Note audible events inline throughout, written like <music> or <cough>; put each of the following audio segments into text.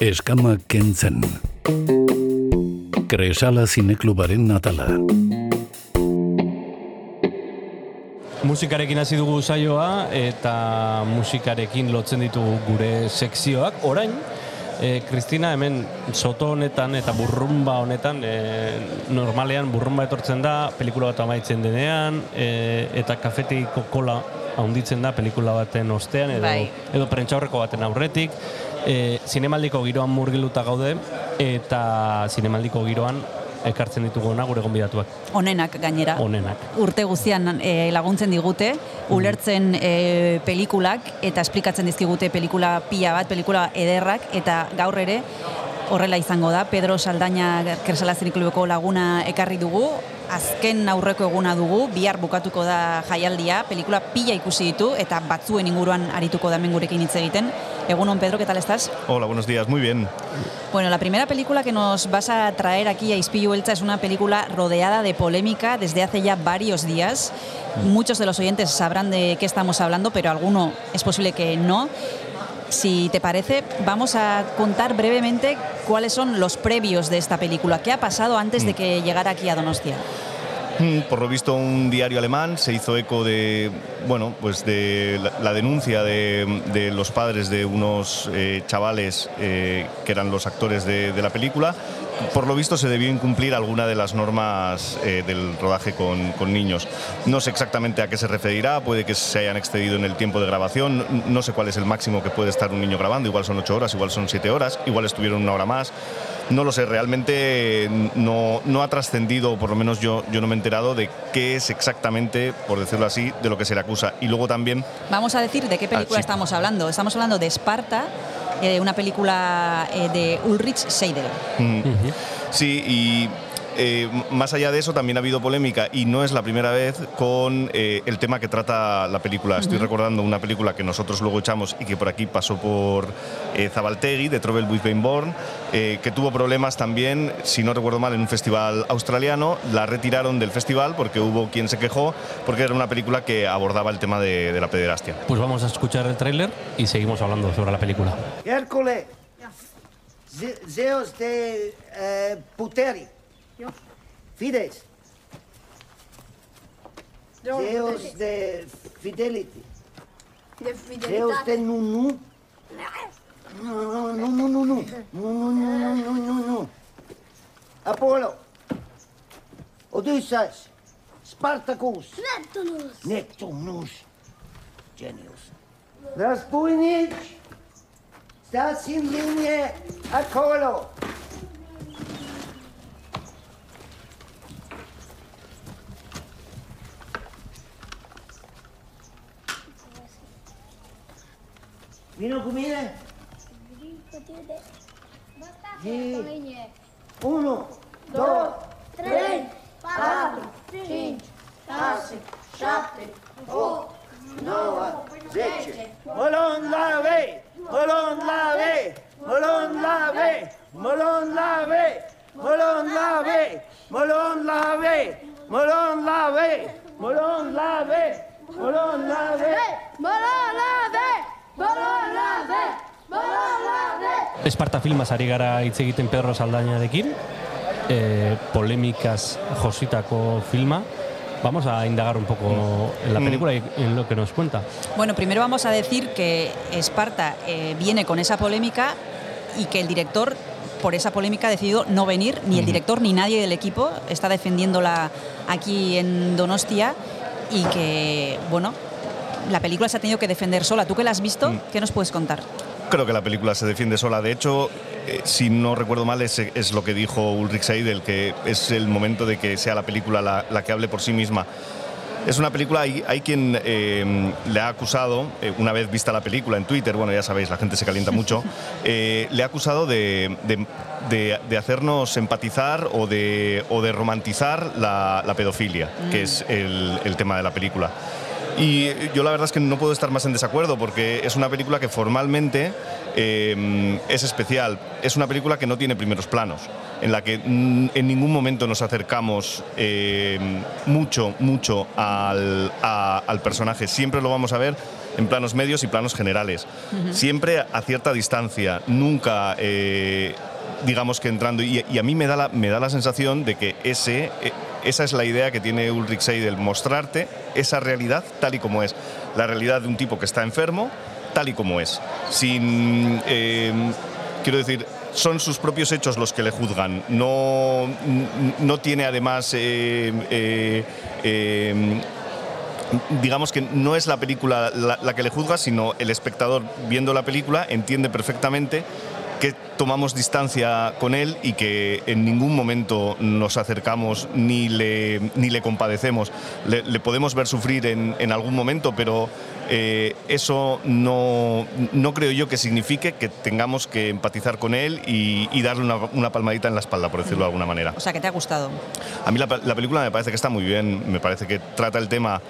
Eskama kentzen. Kresala zineklubaren natala. Musikarekin hasi dugu saioa eta musikarekin lotzen ditugu gure sekzioak. Orain, e, Kristina hemen soto honetan eta burrumba honetan, e, normalean burrumba etortzen da, pelikula bat amaitzen denean, e, eta kafetiko kola handitzen da pelikula baten ostean, edo, Bai. edo prentxaurreko baten aurretik. E, zinemaldiko giroan murgiluta gaude, eta zinemaldiko giroan ekartzen ditugu gure gonbidatuak. Onenak gainera. Onenak. Urte guztian eh, laguntzen digute, ulertzen eh, pelikulak eta esplikatzen dizkigute pelikula pila bat, pelikula ederrak eta gaur ere horrela izango da. Pedro Saldaña Kersalazenik Klubeko laguna ekarri dugu, azken aurreko eguna dugu, bihar bukatuko da jaialdia, pelikula pila ikusi ditu eta batzuen inguruan arituko da hemen gurekin hitz egiten. Egunon, Pedro, ¿qué tal estás? Hola, buenos días, muy bien. Bueno, la primera película que nos vas a traer aquí a Ispillo Elcha es una película rodeada de polémica desde hace ya varios días. Muchos de los oyentes sabrán de qué estamos hablando, pero alguno es posible que no. Si te parece, vamos a contar brevemente cuáles son los previos de esta película. ¿Qué ha pasado antes de que llegara aquí a Donostia? <laughs> Por lo visto, un diario alemán se hizo eco de, bueno, pues de la, denuncia de, los padres de unos eh, chavales eh, que eran los actores de, la película. Por lo visto, se debió incumplir alguna de las normas eh, del rodaje con, niños. No sé exactamente a qué se referirá, puede que se hayan excedido en el tiempo de grabación, n- no sé cuál es el máximo que puede estar un niño grabando, igual son ocho horas, igual son siete horas, igual estuvieron una hora más. No lo sé, realmente no, no ha trascendido, o por lo menos yo, yo no me he enterado de qué es exactamente, por decirlo así, de lo que se le acusa. Y luego también, Vamos a decir de qué película sí. estamos hablando. Estamos hablando de Esparta, eh, una película eh, de Ulrich Seidel. mm, sí, y eh, más allá de eso también ha habido polémica, y no es la primera vez, con eh, el tema que trata la película. Estoy recordando una película que nosotros luego echamos y que por aquí pasó por eh, Zabaltegui, de Trouble with Being Born, eh, que tuvo problemas también, si no recuerdo mal, en un festival australiano. La retiraron del festival porque hubo quien se quejó, porque era una película que abordaba el tema de, de la pederastia. Pues vamos a escuchar el tráiler y seguimos hablando sobre la película. Hercule, Ze- Zeus de eh, Puteri. Fides. Zeus de Fidelity. De fidelidad. de Nunu. No, no, no, no, no, no. No, no, no, no, no. Apollo. Odysseus. Spartacus. Neptunus. Neptunus. Genius. Raspuinic. Stać in linię Apollo. Vino cu mine? Vin cu tine. Bă, stați, linie. 1, 2, 3, 4, 5, 6, 7, 8, 9, 10. Mălon la vei! Mălon la vei! Mălon la vei! Mălon la vei! Mălon la vei! Mălon la vei! Mălon la vei! Mălon la vei! Mălon la vei! Mălon la vei! Esparta filmaz ari gara hitz egiten Pedro Saldañarekin, e, polemikaz jositako filma. Vamos a indagar un poco en la película y en lo que nos cuenta. Bueno, primero vamos a decir que Esparta eh, viene con esa polémica y que el director, por esa polémica, ha decidido no venir, ni el director ni nadie del equipo está defendiéndola aquí en Donostia y que, bueno, la película se ha tenido que defender sola. ¿Tú que la has visto? ¿Qué nos puedes contar? Creo que la película se defiende sola. De hecho, eh, si no recuerdo mal, es, es lo que dijo Ulrich Seidel, que es el momento de que sea la película la, la que hable por sí misma. Es una película, hay, hay quien eh, le ha acusado, eh, una vez vista la película en Twitter, bueno, ya sabéis, la gente se calienta mucho, <laughs> eh, le ha acusado de, de- de- de hacernos empatizar o de, o de romantizar la, la pedofilia, que es el, el tema de la película. Y yo la verdad es que no puedo estar más en desacuerdo porque es una película que formalmente eh, es especial. Es una película que no tiene primeros planos, en la que mm, en ningún momento nos acercamos eh, mucho, mucho al, a- al personaje. Siempre lo vamos a ver en planos medios y planos generales. Siempre a cierta distancia, nunca... eh, digamos que entrando y, y a mí me da la, me da la sensación de que ese esa es la idea que tiene Ulrich Seidel mostrarte esa realidad tal y como es. La realidad de un tipo que está enfermo tal y como es. Sin eh, quiero decir son sus propios hechos los que le juzgan. No no tiene además eh, eh, digamos que no es la película la, la que le juzga, sino el espectador viendo la película entiende perfectamente que tomamos distancia con él y que en ningún momento nos acercamos ni le, ni le compadecemos. Le, le podemos ver sufrir en, en algún momento, pero eh, eso no, no creo yo que signifique que tengamos que empatizar con él y, y darle una, una palmadita en la espalda, por decirlo de alguna manera. O sea, que te ha gustado. A mí la, la película me parece que está muy bien, me parece que trata el tema.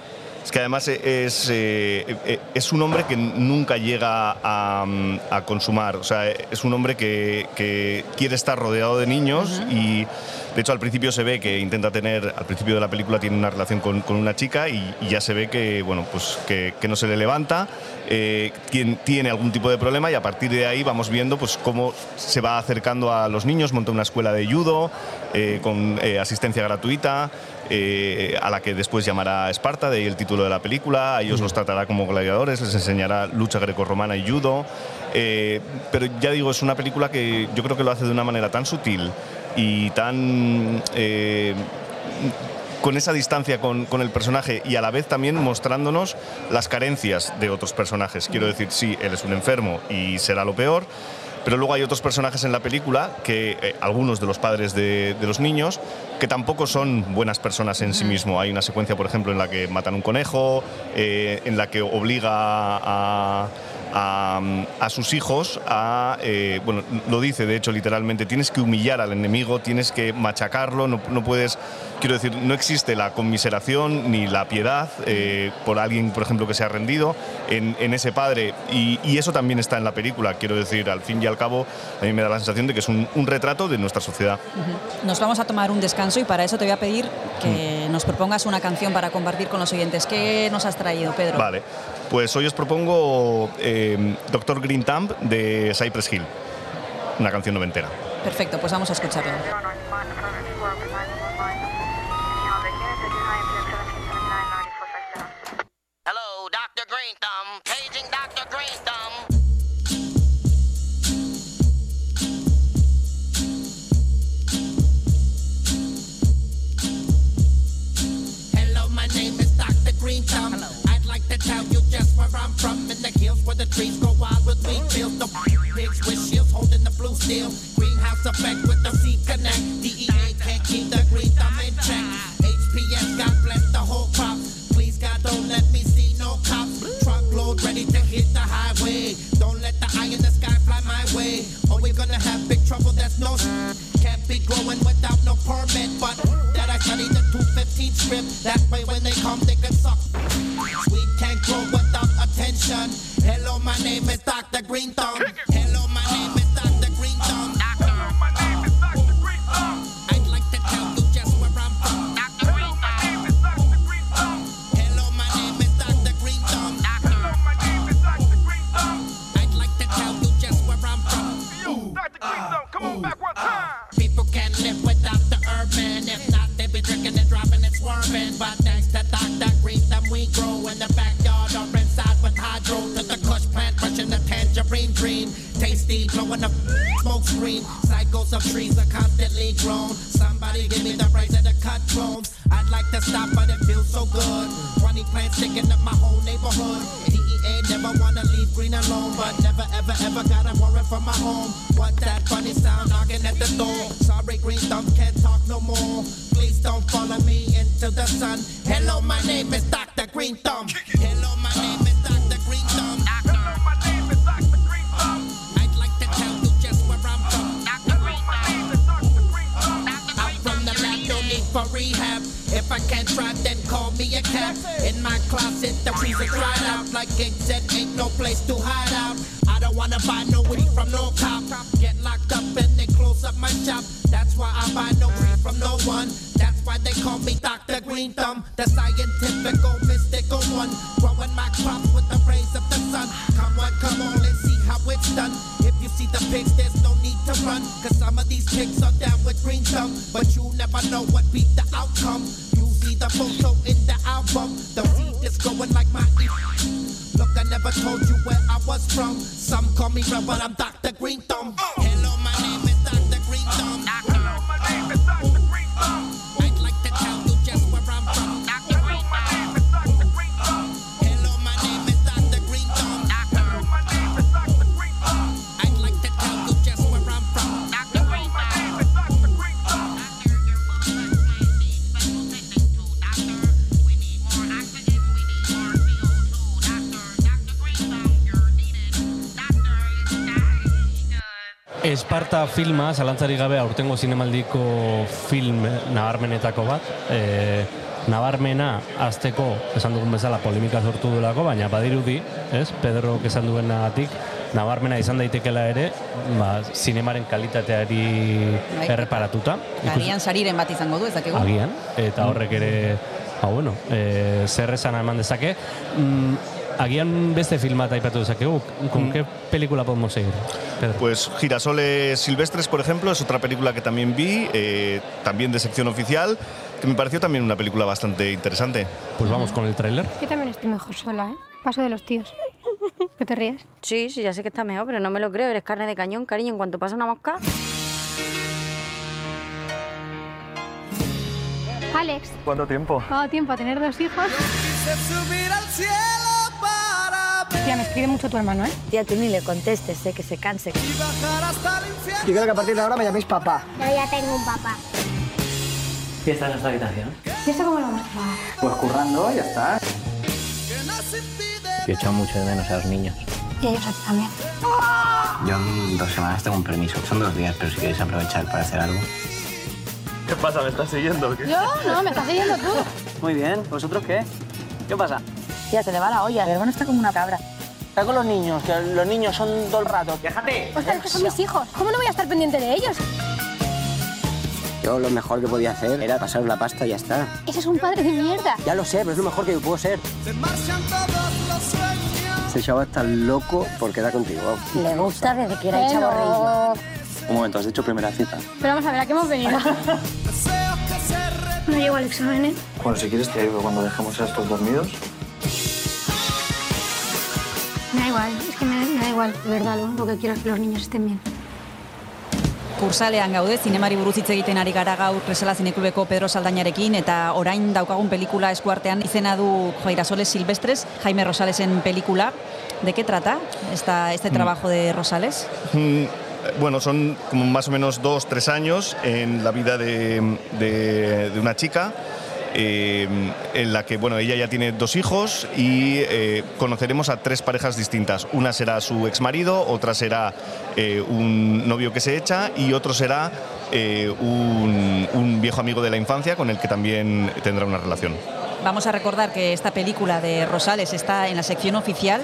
Es que además es, eh, eh, es un hombre que nunca llega a, a consumar. O sea, es un hombre que, que quiere estar rodeado de niños y de hecho al principio se ve que intenta tener, al principio de la película tiene una relación con, con una chica y, y ya se ve que, bueno, pues que, que no se le levanta, eh, tiene, tiene algún tipo de problema y a partir de ahí vamos viendo pues cómo se va acercando a los niños, monta una escuela de judo eh, con asistencia gratuita, eh, a la que después llamará Esparta, de ahí el título de la película, a ellos los tratará como gladiadores, les enseñará lucha grecorromana y judo, eh, pero ya digo, es una película que yo creo que lo hace de una manera tan sutil y tan... eh, con esa distancia con, con el personaje y a la vez también mostrándonos las carencias de otros personajes. Quiero decir, sí, él es un enfermo y será lo peor, pero luego hay otros personajes en la película, que eh, algunos de los padres de, de los niños, que tampoco son buenas personas en sí mismo. Hay una secuencia, por ejemplo, en la que matan un conejo, eh, en la que obliga a, a, a sus hijos a, eh, bueno, lo dice de hecho literalmente, tienes que humillar al enemigo, tienes que machacarlo, no, no puedes, quiero decir, no existe la conmiseración ni la piedad eh, por alguien, por ejemplo, que se ha rendido en, en ese padre. Y, y eso también está en la película, quiero decir, al fin y al cabo, a mí me da la sensación de que es un, un retrato de nuestra sociedad. Nos vamos a tomar un descanso y para eso te voy a pedir que nos propongas una canción para compartir con los oyentes. ¿Qué nos has traído, Pedro? Vale, pues hoy os propongo eh, Doctor Green Thumb de Cypress Hill, una canción noventera. Perfecto, pues vamos a escucharla. Trees grow wild with wheat fields. The pigs with shields holding the blue steel. Greenhouse effect with the seed connect. DEA can't keep the green thumb in check. HPS God bless the whole crop. Please God don't let me see no cops. Truckload ready to hit the highway. Don't let the eye in the sky fly my way. Or we're gonna have big trouble. That's no can't be growing without no permit. But that I study the 215 script. That way when they come they can 20 plants sticking up my whole neighborhood. DEA never wanna leave green alone, but never ever ever gotta worry from my home. What that funny sound knocking at the door? Sorry, green thumb can't talk no more. Please don't follow me into the sun. Hello, my name is Dr. Green Thumb. Hello, my name is Dr. Green Thumb. I'd like to tell you just where I'm from. I'm from the lab, no need for rehab. If I can't drive, then call me a cab. In my closet, the trees are dried out. Like King said, ain't no place to hide out. I don't wanna buy no weed from no cop. Get locked up and they close up my shop. That's why I buy no weed from no one. That's why they call me Dr. Green Thumb, the scientific, mystical one. Growing my crops with the rays of the sun. Come on, come on, let's see how it's done. If you see the pigs, there's no need to run. Cause some of these pigs are down with green thumb. But you never know what be the outcome. See the photo in the album. The seed is going like my e- Look, I never told you where I was from. Some call me Rev, but I'm Dr. Green Thumb. Hello, Esparta filma, zalantzarik gabe aurtengo zinemaldiko film nabarmenetako bat. E, nabarmena azteko, esan dugun bezala, polemika sortu duelako, baina badirudi, ez, Pedro esan duenagatik, nabarmena izan daitekela ere, ba, zinemaren kalitateari Bai. erreparatuta. Agian sariren bat izango du, ez dakigu? Agian, eta horrek ere, ba, bueno, e, zer esan eman dezake. Mm, agian beste filmat aipatu dezakegu, con qué película podemos seguir? Pedro? Pues Girasoles Silvestres, por ejemplo, es otra película que también vi, eh, también de sección oficial, que me pareció también una película bastante interesante. Pues vamos con el tráiler. Yo también estoy mejor sola, ¿eh? Paso de los tíos. ¿Qué te ríes? Sí, sí, ya sé que está mejor, pero no me lo creo. Eres carne de cañón, cariño. En cuanto pasa una mosca. Alex, ¿Cuánto tiempo? ¿ha dado tiempo a tener dos hijos? Tía, me escribe mucho tu hermano, ¿eh? Tía, tú ni le contestes, sé que se canse. Yo quiero que a partir de ahora me llaméis papá. Yo ya tengo un papá. ¿Y estás en esta habitación? ¿Y esto cómo lo vamos a pagar? Pues currando, ya está. Yo he echado mucho de menos a los niños. Y ellos a ti también. Yo en dos semanas tengo un permiso. Son dos días, pero si queréis aprovechar para hacer algo. ¿Qué pasa? ¿Me estás siguiendo o qué? ¿Yo? No, me estás siguiendo tú. Muy bien. ¿Vosotros qué? ¿Qué pasa? Tía, se le va la olla. Mi hermano está como una cabra. Está con los niños, que los niños son todo el rato. ¡Déjate! Ostras, es que son mis hijos. ¿Cómo no voy a estar pendiente de ellos? Yo lo mejor que podía hacer era pasaros la pasta y ya está. Ese es un padre de mierda. Ya lo sé, pero es lo mejor que puedo ser. Ese chaval está loco por quedar contigo. Le gusta desde que era el. Un momento, ¿has dicho primera cita? Pero vamos a ver, ¿a qué hemos venido? <laughs> no llego al examen, ¿eh? Bueno, si quieres te ayudo cuando dejemos a estos dormidos. Igual, es que me, me da igual, de verdad, lo único que quiero es que los niños estén bien. Kursalean gaude, zinemari buruz hitz egiten ari gara gaur Resala Zineklubeko Pedro Saldañarekin eta orain daukagun pelikula eskuartean izena du Jairasoles Silvestres, Jaime Rosalesen pelikula. ¿De qué trata esta, este trabajo de Rosales? Mm, Bueno, son como más o menos dos, tres años en la vida de, de- de una chica. Eh, en la que bueno ella ya tiene dos hijos y eh, conoceremos a tres parejas distintas una será su ex marido otra será eh, un novio que se echa y otro será eh, un viejo amigo de la infancia con el que también tendrá una relación Vamos a recordar que esta película de Rosales está en la sección oficial.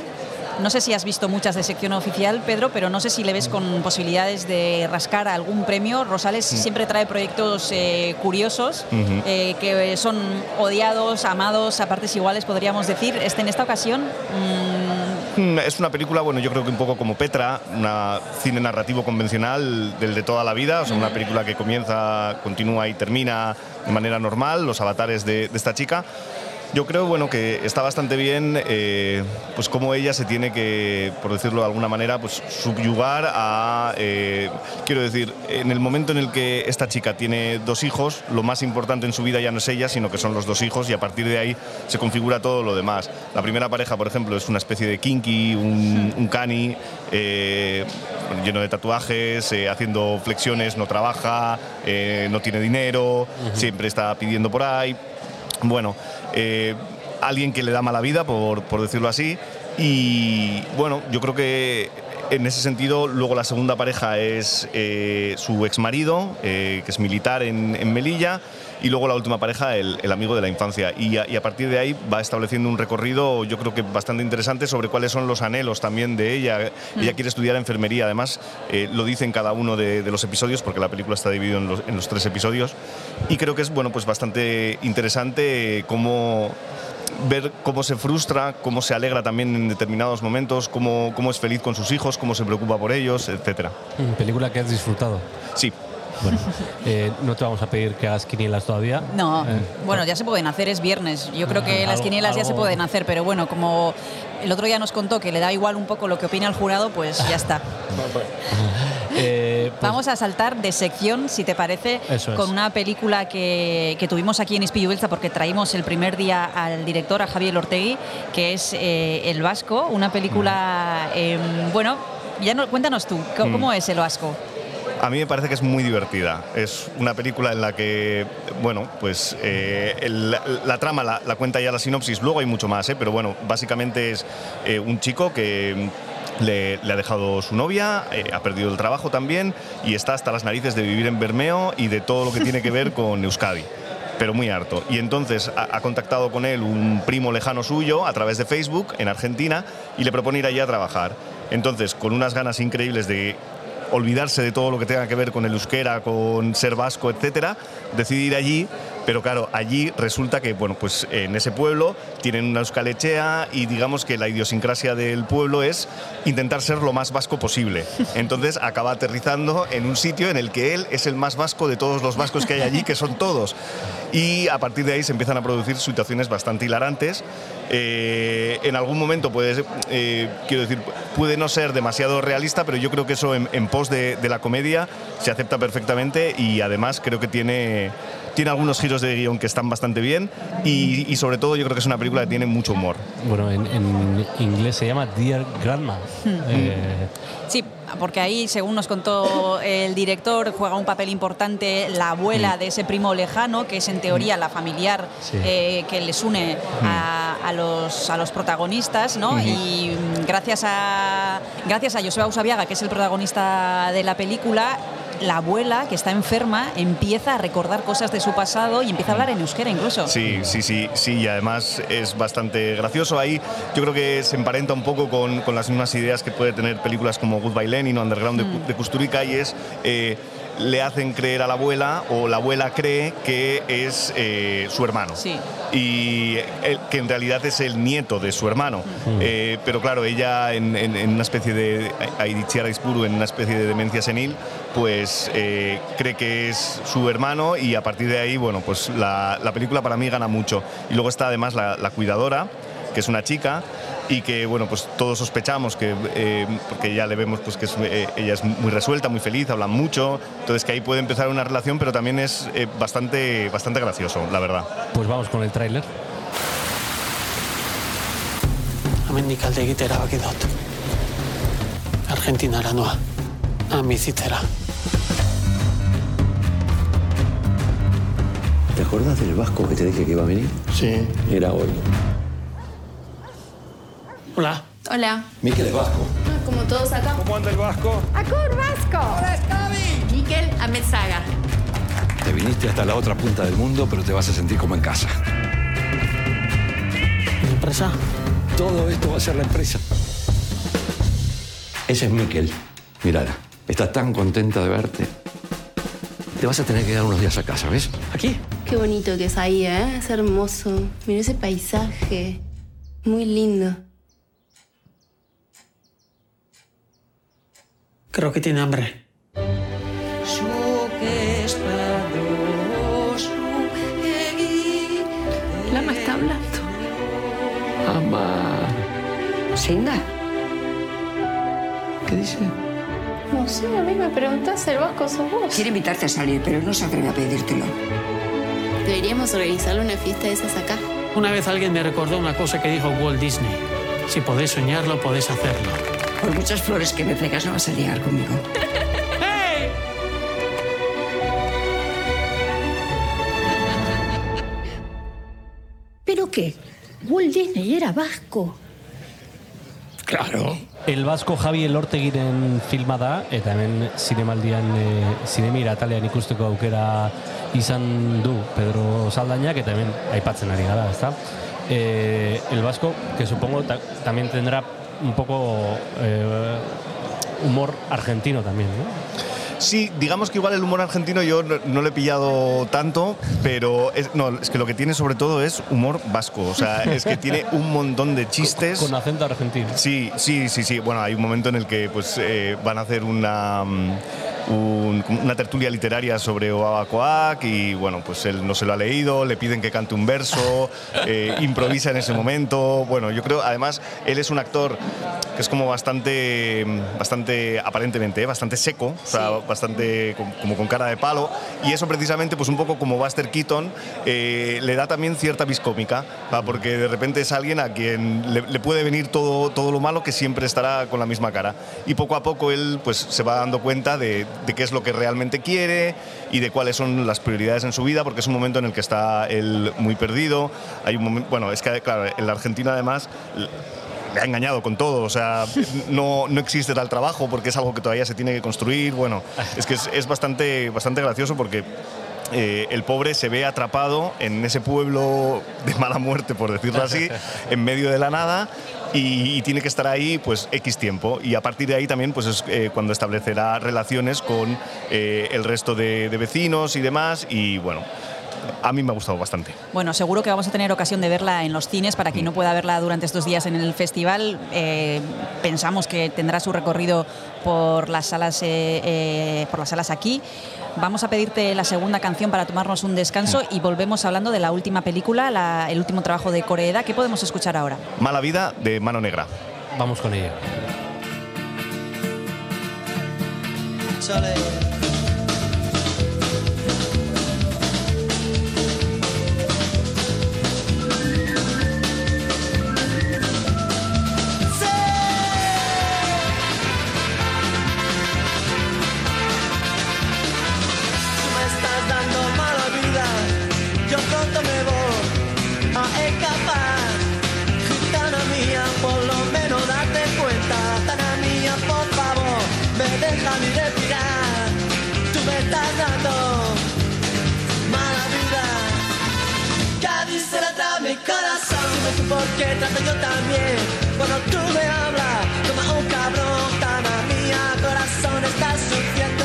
No sé si has visto muchas de sección oficial, Pedro, pero no sé si le ves con posibilidades de rascar algún premio. Rosales siempre trae proyectos eh, curiosos eh, que son odiados, amados, a partes iguales, podríamos decir. Este en esta ocasión mm, Mm, Es una película, bueno, yo creo que un poco como Petra, un cine narrativo convencional del de toda la vida, o sea, una película que comienza, continúa y termina de manera normal, los avatares de, de esta chica. Yo creo, bueno, que está bastante bien, eh, pues cómo ella se tiene que, por decirlo de alguna manera, pues subyugar a, eh, quiero decir, en el momento en el que esta chica tiene dos hijos, lo más importante en su vida ya no es ella, sino que son los dos hijos y a partir de ahí se configura todo lo demás. La primera pareja, por ejemplo, es una especie de kinky, un, un cani, eh, lleno de tatuajes, haciendo flexiones, no trabaja, no tiene dinero, siempre está pidiendo por ahí. Bueno, eh, alguien que le da mala vida, por, por decirlo así. Y bueno, yo creo que en ese sentido, luego la segunda pareja es eh, su ex marido, que es militar en, en Melilla, y luego la última pareja, el, el amigo de la infancia. Y a, y a partir de ahí va estableciendo un recorrido, yo creo que bastante interesante, sobre cuáles son los anhelos también de ella. Ella quiere estudiar enfermería, además eh, lo dice en cada uno de, de los episodios, porque la película está dividida en los, en los tres episodios. Y creo que es bueno, pues bastante interesante cómo ver cómo se frustra, cómo se alegra también en determinados momentos, cómo, cómo es feliz con sus hijos, cómo se preocupa por ellos, etcétera. Mm, Película que has disfrutado. Sí. Bueno, eh, no te vamos a pedir que hagas quinielas todavía. No, Eh, bueno, ya se pueden hacer, es viernes. Yo creo que Ah, las algo- quinielas ya se pueden hacer, pero bueno, como el otro día nos contó que le da igual un poco lo que opina el jurado, pues ya está. <laughs> eh, pues, Vamos a saltar de sección, si te parece, es. con una película que, que tuvimos aquí en Ispillu Beltza, porque traímos el primer día al director, a Javier Ortegui, que es eh, El Vasco, una película, eh, bueno, ya no, cuéntanos tú, ¿cómo, Mm. cómo es El Vasco? A mí me parece que es muy divertida. Es una película en la que, bueno, pues eh, la, trama la, cuenta ya la sinopsis, luego hay mucho más, ¿eh? pero bueno, básicamente es eh, un chico que mm, le, ha dejado su novia, ha perdido el trabajo también y está hasta las narices de vivir en Bermeo y de todo lo que tiene que ver con Euskadi pero muy harto. Y entonces ha contactado con él un primo lejano suyo a través de Facebook en Argentina y le propone ir allí a trabajar. Entonces, con unas ganas increíbles de olvidarse de todo lo que tenga que ver con el euskera, con ser vasco, etcétera, decide ir allí, pero claro, allí resulta que, bueno, pues en ese pueblo tienen una euskalechea y digamos que la idiosincrasia del pueblo es intentar ser lo más vasco posible. Entonces acaba aterrizando en un sitio en el que él es el más vasco de todos los vascos que hay allí, que son todos. Y a partir de ahí se empiezan a producir situaciones bastante hilarantes. Eh, en algún momento puede, eh, quiero decir, puede no ser demasiado realista, pero yo creo que eso en, en pos de, de la comedia se acepta perfectamente y además creo que tiene, tiene algunos giros de guion que están bastante bien y, y sobre todo yo creo que es una película que tiene mucho humor. Bueno, en, en inglés se llama Dear Grandma. Eh, Sí, porque ahí, según nos contó el director, juega un papel importante la abuela de ese primo lejano, que es en teoría la familiar Sí. eh, que les une a, a los, a los protagonistas, ¿no? Y mm, gracias a, gracias a Joseba Usabiaga, que es el protagonista de la película, la abuela, que está enferma, empieza a recordar cosas de su pasado y empieza a hablar en euskera incluso. Sí, sí, sí, sí, y además es bastante gracioso. Ahí yo creo que se emparenta un poco con, con las mismas ideas que puede tener películas como Goodbye Lenin o Underground de, de Kusturica y es... eh, le hacen creer a la abuela o la abuela cree que es eh, su hermano Sí. y que en realidad es el nieto de su hermano. Eh, pero claro, ella en, en- en una especie de Aidichiara Ispuru, en una especie de demencia senil, pues eh, cree que es su hermano y a partir de ahí, bueno, pues la, la película para mí gana mucho. Y luego está además la, la cuidadora, que es una chica y que bueno pues todos sospechamos que eh, porque ya le vemos pues que es, eh, ella es muy resuelta muy feliz habla mucho entonces que ahí puede empezar una relación pero también es eh, bastante bastante gracioso la verdad pues vamos con el tráiler. Hemendik alde egitea erabaki dut. Argentinara noa. Han bizitzera. ¿Te acuerdas del vasco que te dije que iba a venir? Sí. Era hoy. Hola. Hola. Miquel es vasco. Ah, Como todos acá. ¿Cómo anda el Vasco? ¡Acur Vasco! ¡Hola, Scabi! Miquel Amezaga. Te viniste hasta la otra punta del mundo, pero te vas a sentir como en casa. ¿Mi empresa? Todo esto va a ser la empresa. Ese es Miquel. Mírala. Está tan contenta de verte. Te vas a tener que dar unos días a casa, ¿ves? ¿Aquí? Qué bonito que es ahí, ¿eh? Es hermoso. Mira ese paisaje. Muy lindo. Creo que tiene hambre. Lama está hablando. Ama. ¿Singa? ¿Qué dice? No sé, a mí me preguntás, el Vasco sos vos. Quiere invitarte a salir, pero no se atreve a pedírtelo. Deberíamos organizarle una fiesta de esas acá. Una vez alguien me recordó una cosa que dijo Walt Disney. Si podés soñarlo, podés hacerlo. Por muchas flores que me traigas no vas a ligar conmigo. ¿Pero qué? Walt Disney era vasco. Claro. El Vasco Javi Elortegiren filma da, eta hemen zinemaldian, e, zinemira atalean ikusteko aukera izan du Pedro Saldainak, eta hemen aipatzen ari gara, ezta? Eh, el Vasco, que supongo ta- también tendrá un poco eh, humor argentino también, ¿no? Sí, digamos que igual el humor argentino yo no, no lo he pillado tanto, pero es, no, es que lo que tiene sobre todo es humor vasco. O sea, es que tiene un montón de chistes. Con acento argentino. Sí, sí, sí, sí. Bueno, hay un momento en el que pues eh, van a hacer una, mm, un- una tertulia literaria sobre Oawa Coac y bueno, pues él no se lo ha leído, le piden que cante un verso, <laughs> eh, improvisa en ese momento. Bueno, yo creo, además, él es un actor que es como bastante, bastante aparentemente, eh, bastante seco, o sea, bastante com- como con cara de palo. Y eso precisamente, pues un poco como Buster Keaton, eh, le da también cierta viscómica, ¿va? porque de repente es alguien a quien le, le puede venir todo, todo lo malo que siempre estará con la misma cara. Y poco a poco él pues, se va dando cuenta de, de qué es lo que realmente quiere y de cuáles son las prioridades en su vida, porque es un momento en el que está él muy perdido. Hay un momento, bueno, es que claro, en la Argentina además le ha engañado con todo, o sea, <laughs> no, no existe tal trabajo porque es algo que todavía se tiene que construir. Bueno, es que es, es bastante, bastante gracioso porque eh, el pobre se ve atrapado en ese pueblo de mala muerte, por decirlo así, <laughs> en medio de la nada. Y, y tiene que estar ahí pues X tiempo. Y a partir de ahí también pues es eh, cuando establecerá relaciones con eh, el resto de, de vecinos y demás. Y bueno a mí me ha gustado bastante Bueno, seguro que vamos a tener ocasión de verla en los cines. Para quien no pueda verla durante estos días en el festival, eh, pensamos que tendrá su recorrido por las salas, eh, eh, por las salas aquí. Vamos a pedirte la segunda canción para tomarnos un descanso y volvemos hablando de la última película, la- el último trabajo de Coreeda. ¿Qué podemos escuchar ahora? Mala vida de Mano Negra Vamos con ella Chale. Dando mala vida. Cádiz se la mi corazón. Dime tú por qué trato yo también. Cuando tú me hablas, como un cabrón. Gitana mía, corazón, estás sufriendo.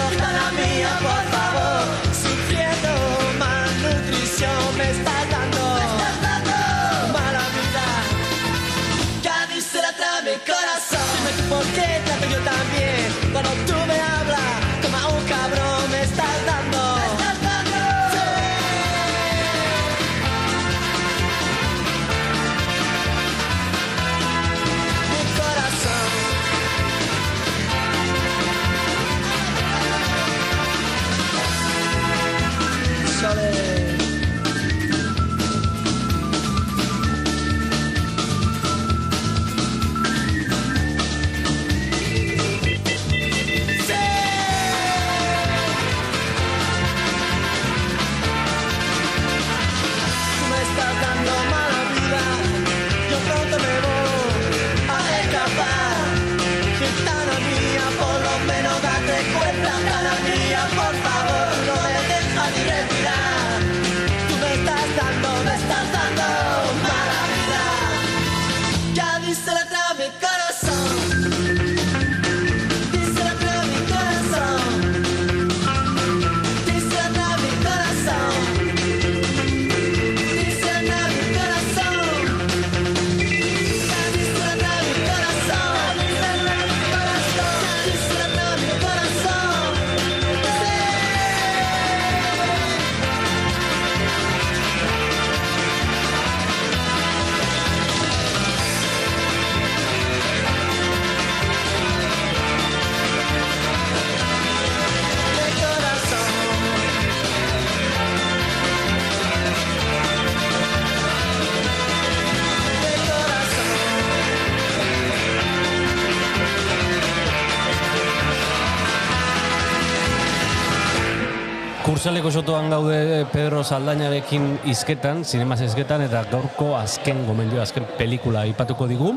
Kursaleko sotoan gaude Pedro Saldainarekin izketan, zinemaz izketan, eta gaurko azken gomendio, azken pelikula aipatuko digu,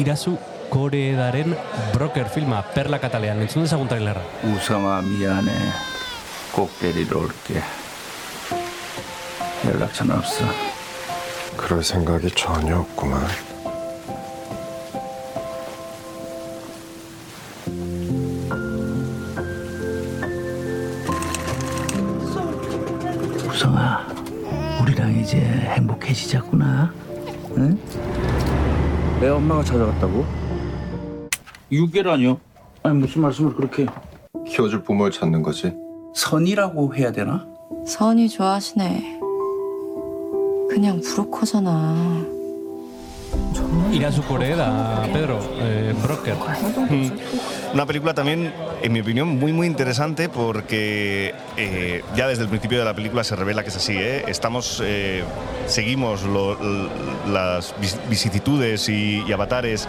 irazu Koreedaren Broker filma, Perla Katalean, entzun dezagun trailerra. 우성아 미안해. 꼭 데리러 올게. 연락처는 없어. 그럴 생각이 전혀 없구만. 우성아, 우리랑 이제 행복해지자꾸나. 응? 내 엄마가 찾아갔다고? 6개라뇨? 아니 무슨 말씀을 그렇게 키워줄 부모를 찾는 거지. 선이라고 해야 되나? 선이 좋아하시네. 그냥 브로커잖아. Irasu Koreeda, Pedro, eh, Broker. Mm. Una película también, en mi opinión, muy muy interesante porque eh, ya desde el principio de la película se revela que es así. ¿eh? Estamos, eh, seguimos lo- las vicisitudes y, y avatares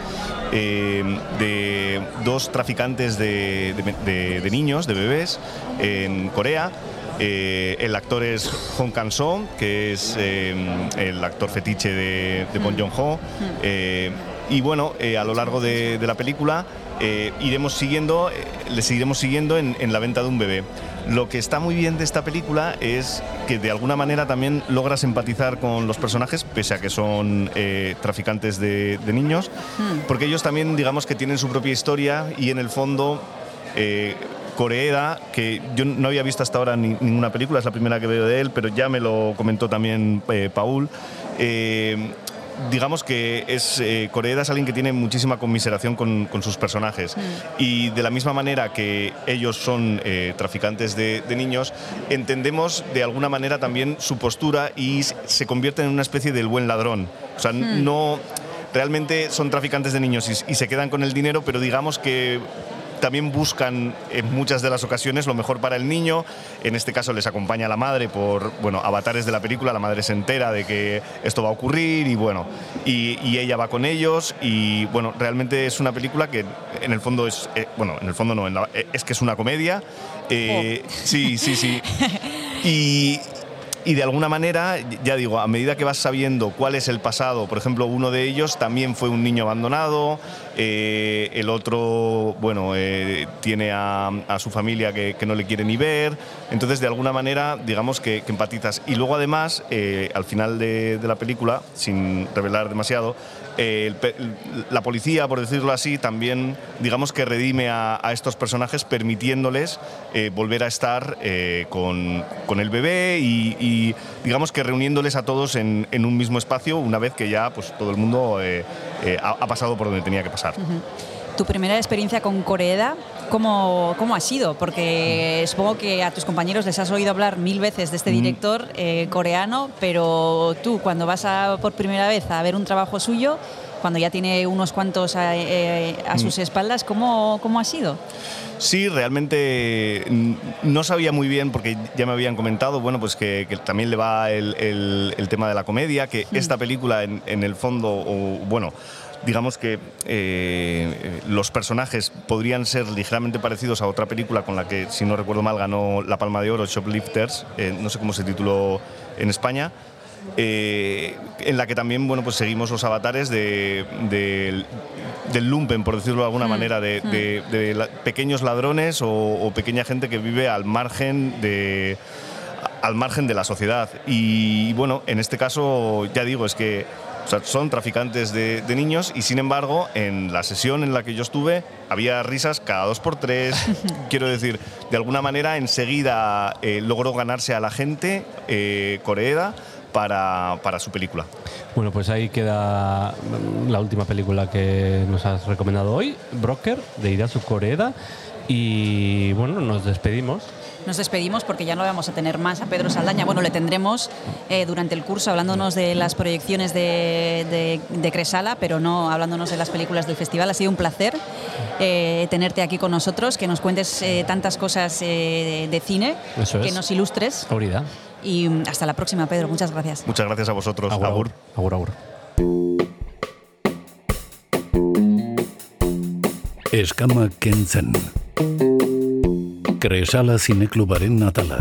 de dos traficantes de, de- de- de niños, de bebés, en Corea. El actor es Hong Kang-soo, que es el actor fetiche de, de Bong Joon-ho. Eh, y bueno, a lo largo de la película eh, iremos siguiendo, eh, le seguiremos siguiendo en, en la venta de un bebé. Lo que está muy bien de esta película es que de alguna manera también logras empatizar con los personajes, pese a que son eh, traficantes de, de niños, porque ellos también digamos que tienen su propia historia y en el fondo eh, Koreeda, que yo no había visto hasta ahora ni- ninguna película, es la primera que veo de él, pero ya me lo comentó también eh, Paul. eh, digamos que es eh, Koreeda es alguien que tiene muchísima conmiseración con, con sus personajes. Y de la misma manera que ellos son eh, traficantes de, de niños entendemos de alguna manera también su postura y se convierten en una especie del buen ladrón. O sea Hmm. no realmente son traficantes de niños y, y se quedan con el dinero pero digamos que también buscan en muchas de las ocasiones lo mejor para el niño. En este caso les acompaña la madre por, bueno, avatares de la película, la madre se entera de que esto va a ocurrir y bueno, y, y ella va con ellos y bueno, realmente es una película que en el fondo es, eh, bueno, en el fondo no, en la- eh, es que es una comedia. Eh, Sí, sí, sí. <laughs> Y, y de alguna manera, ya digo, a medida que vas sabiendo cuál es el pasado, por ejemplo, uno de ellos también fue un niño abandonado, eh, el otro, bueno, eh, tiene a, a su familia que, no le quiere ni ver, entonces de alguna manera, digamos que, empatizas. Y luego además, eh, al final de la película, sin revelar demasiado, eh, la policía, por decirlo así, también, digamos que redime a, estos personajes permitiéndoles eh, volver a estar eh, con, el bebé y, digamos que reuniéndoles a todos en, un mismo espacio una vez que ya pues, todo el mundo ha, pasado por donde tenía que pasar. Tu primera experiencia con Coreeda, ¿cómo, ¿cómo ha sido? Porque supongo que a tus compañeros les has oído hablar mil veces de este Mm. director eh, coreano, pero tú cuando vas a, por primera vez a ver un trabajo suyo, cuando ya tiene unos cuantos a, eh, a sus Mm. espaldas, ¿cómo, ¿cómo ha sido? Sí, realmente mm, no sabía muy bien porque ya me habían comentado, bueno, pues que, que también le va el, el- el tema de la comedia, que esta película en, en el fondo, o, bueno, digamos que eh, los personajes podrían ser ligeramente parecidos a otra película con la que, si no recuerdo mal, ganó la Palma de Oro, Shoplifters, eh, no sé cómo se tituló en España. eh, en la que también bueno pues seguimos los avatares de, del- del lumpen por decirlo de alguna manera de, de- de la- pequeños ladrones o, o pequeña gente que vive al margen de al margen de la sociedad y bueno en este caso ya digo es que o sea, son traficantes de, de niños y sin embargo en la sesión en la que yo estuve había risas cada dos por tres <laughs> quiero decir de alguna manera enseguida eh, logró ganarse a la gente eh, Coreeda para, para su película Bueno, pues ahí queda mm, la última película que nos has recomendado hoy, Broker, de Irasu Koreeda. Y bueno, nos despedimos. Nos despedimos porque ya no vamos a tener más a Pedro Saldaña. Bueno, le tendremos eh, durante el curso hablándonos de las proyecciones de, de- de Cresala, pero no hablándonos de las películas del festival. Ha sido un placer eh, tenerte aquí con nosotros, que nos cuentes eh, tantas cosas eh, de, de cine, Eso que es. nos ilustres. Ahorita. Y mm, hasta la próxima, Pedro. Muchas gracias. muchas gracias a vosotros Agur, Agur. agur, agur. Eskama kentzen. Kresala zineklubaren atala.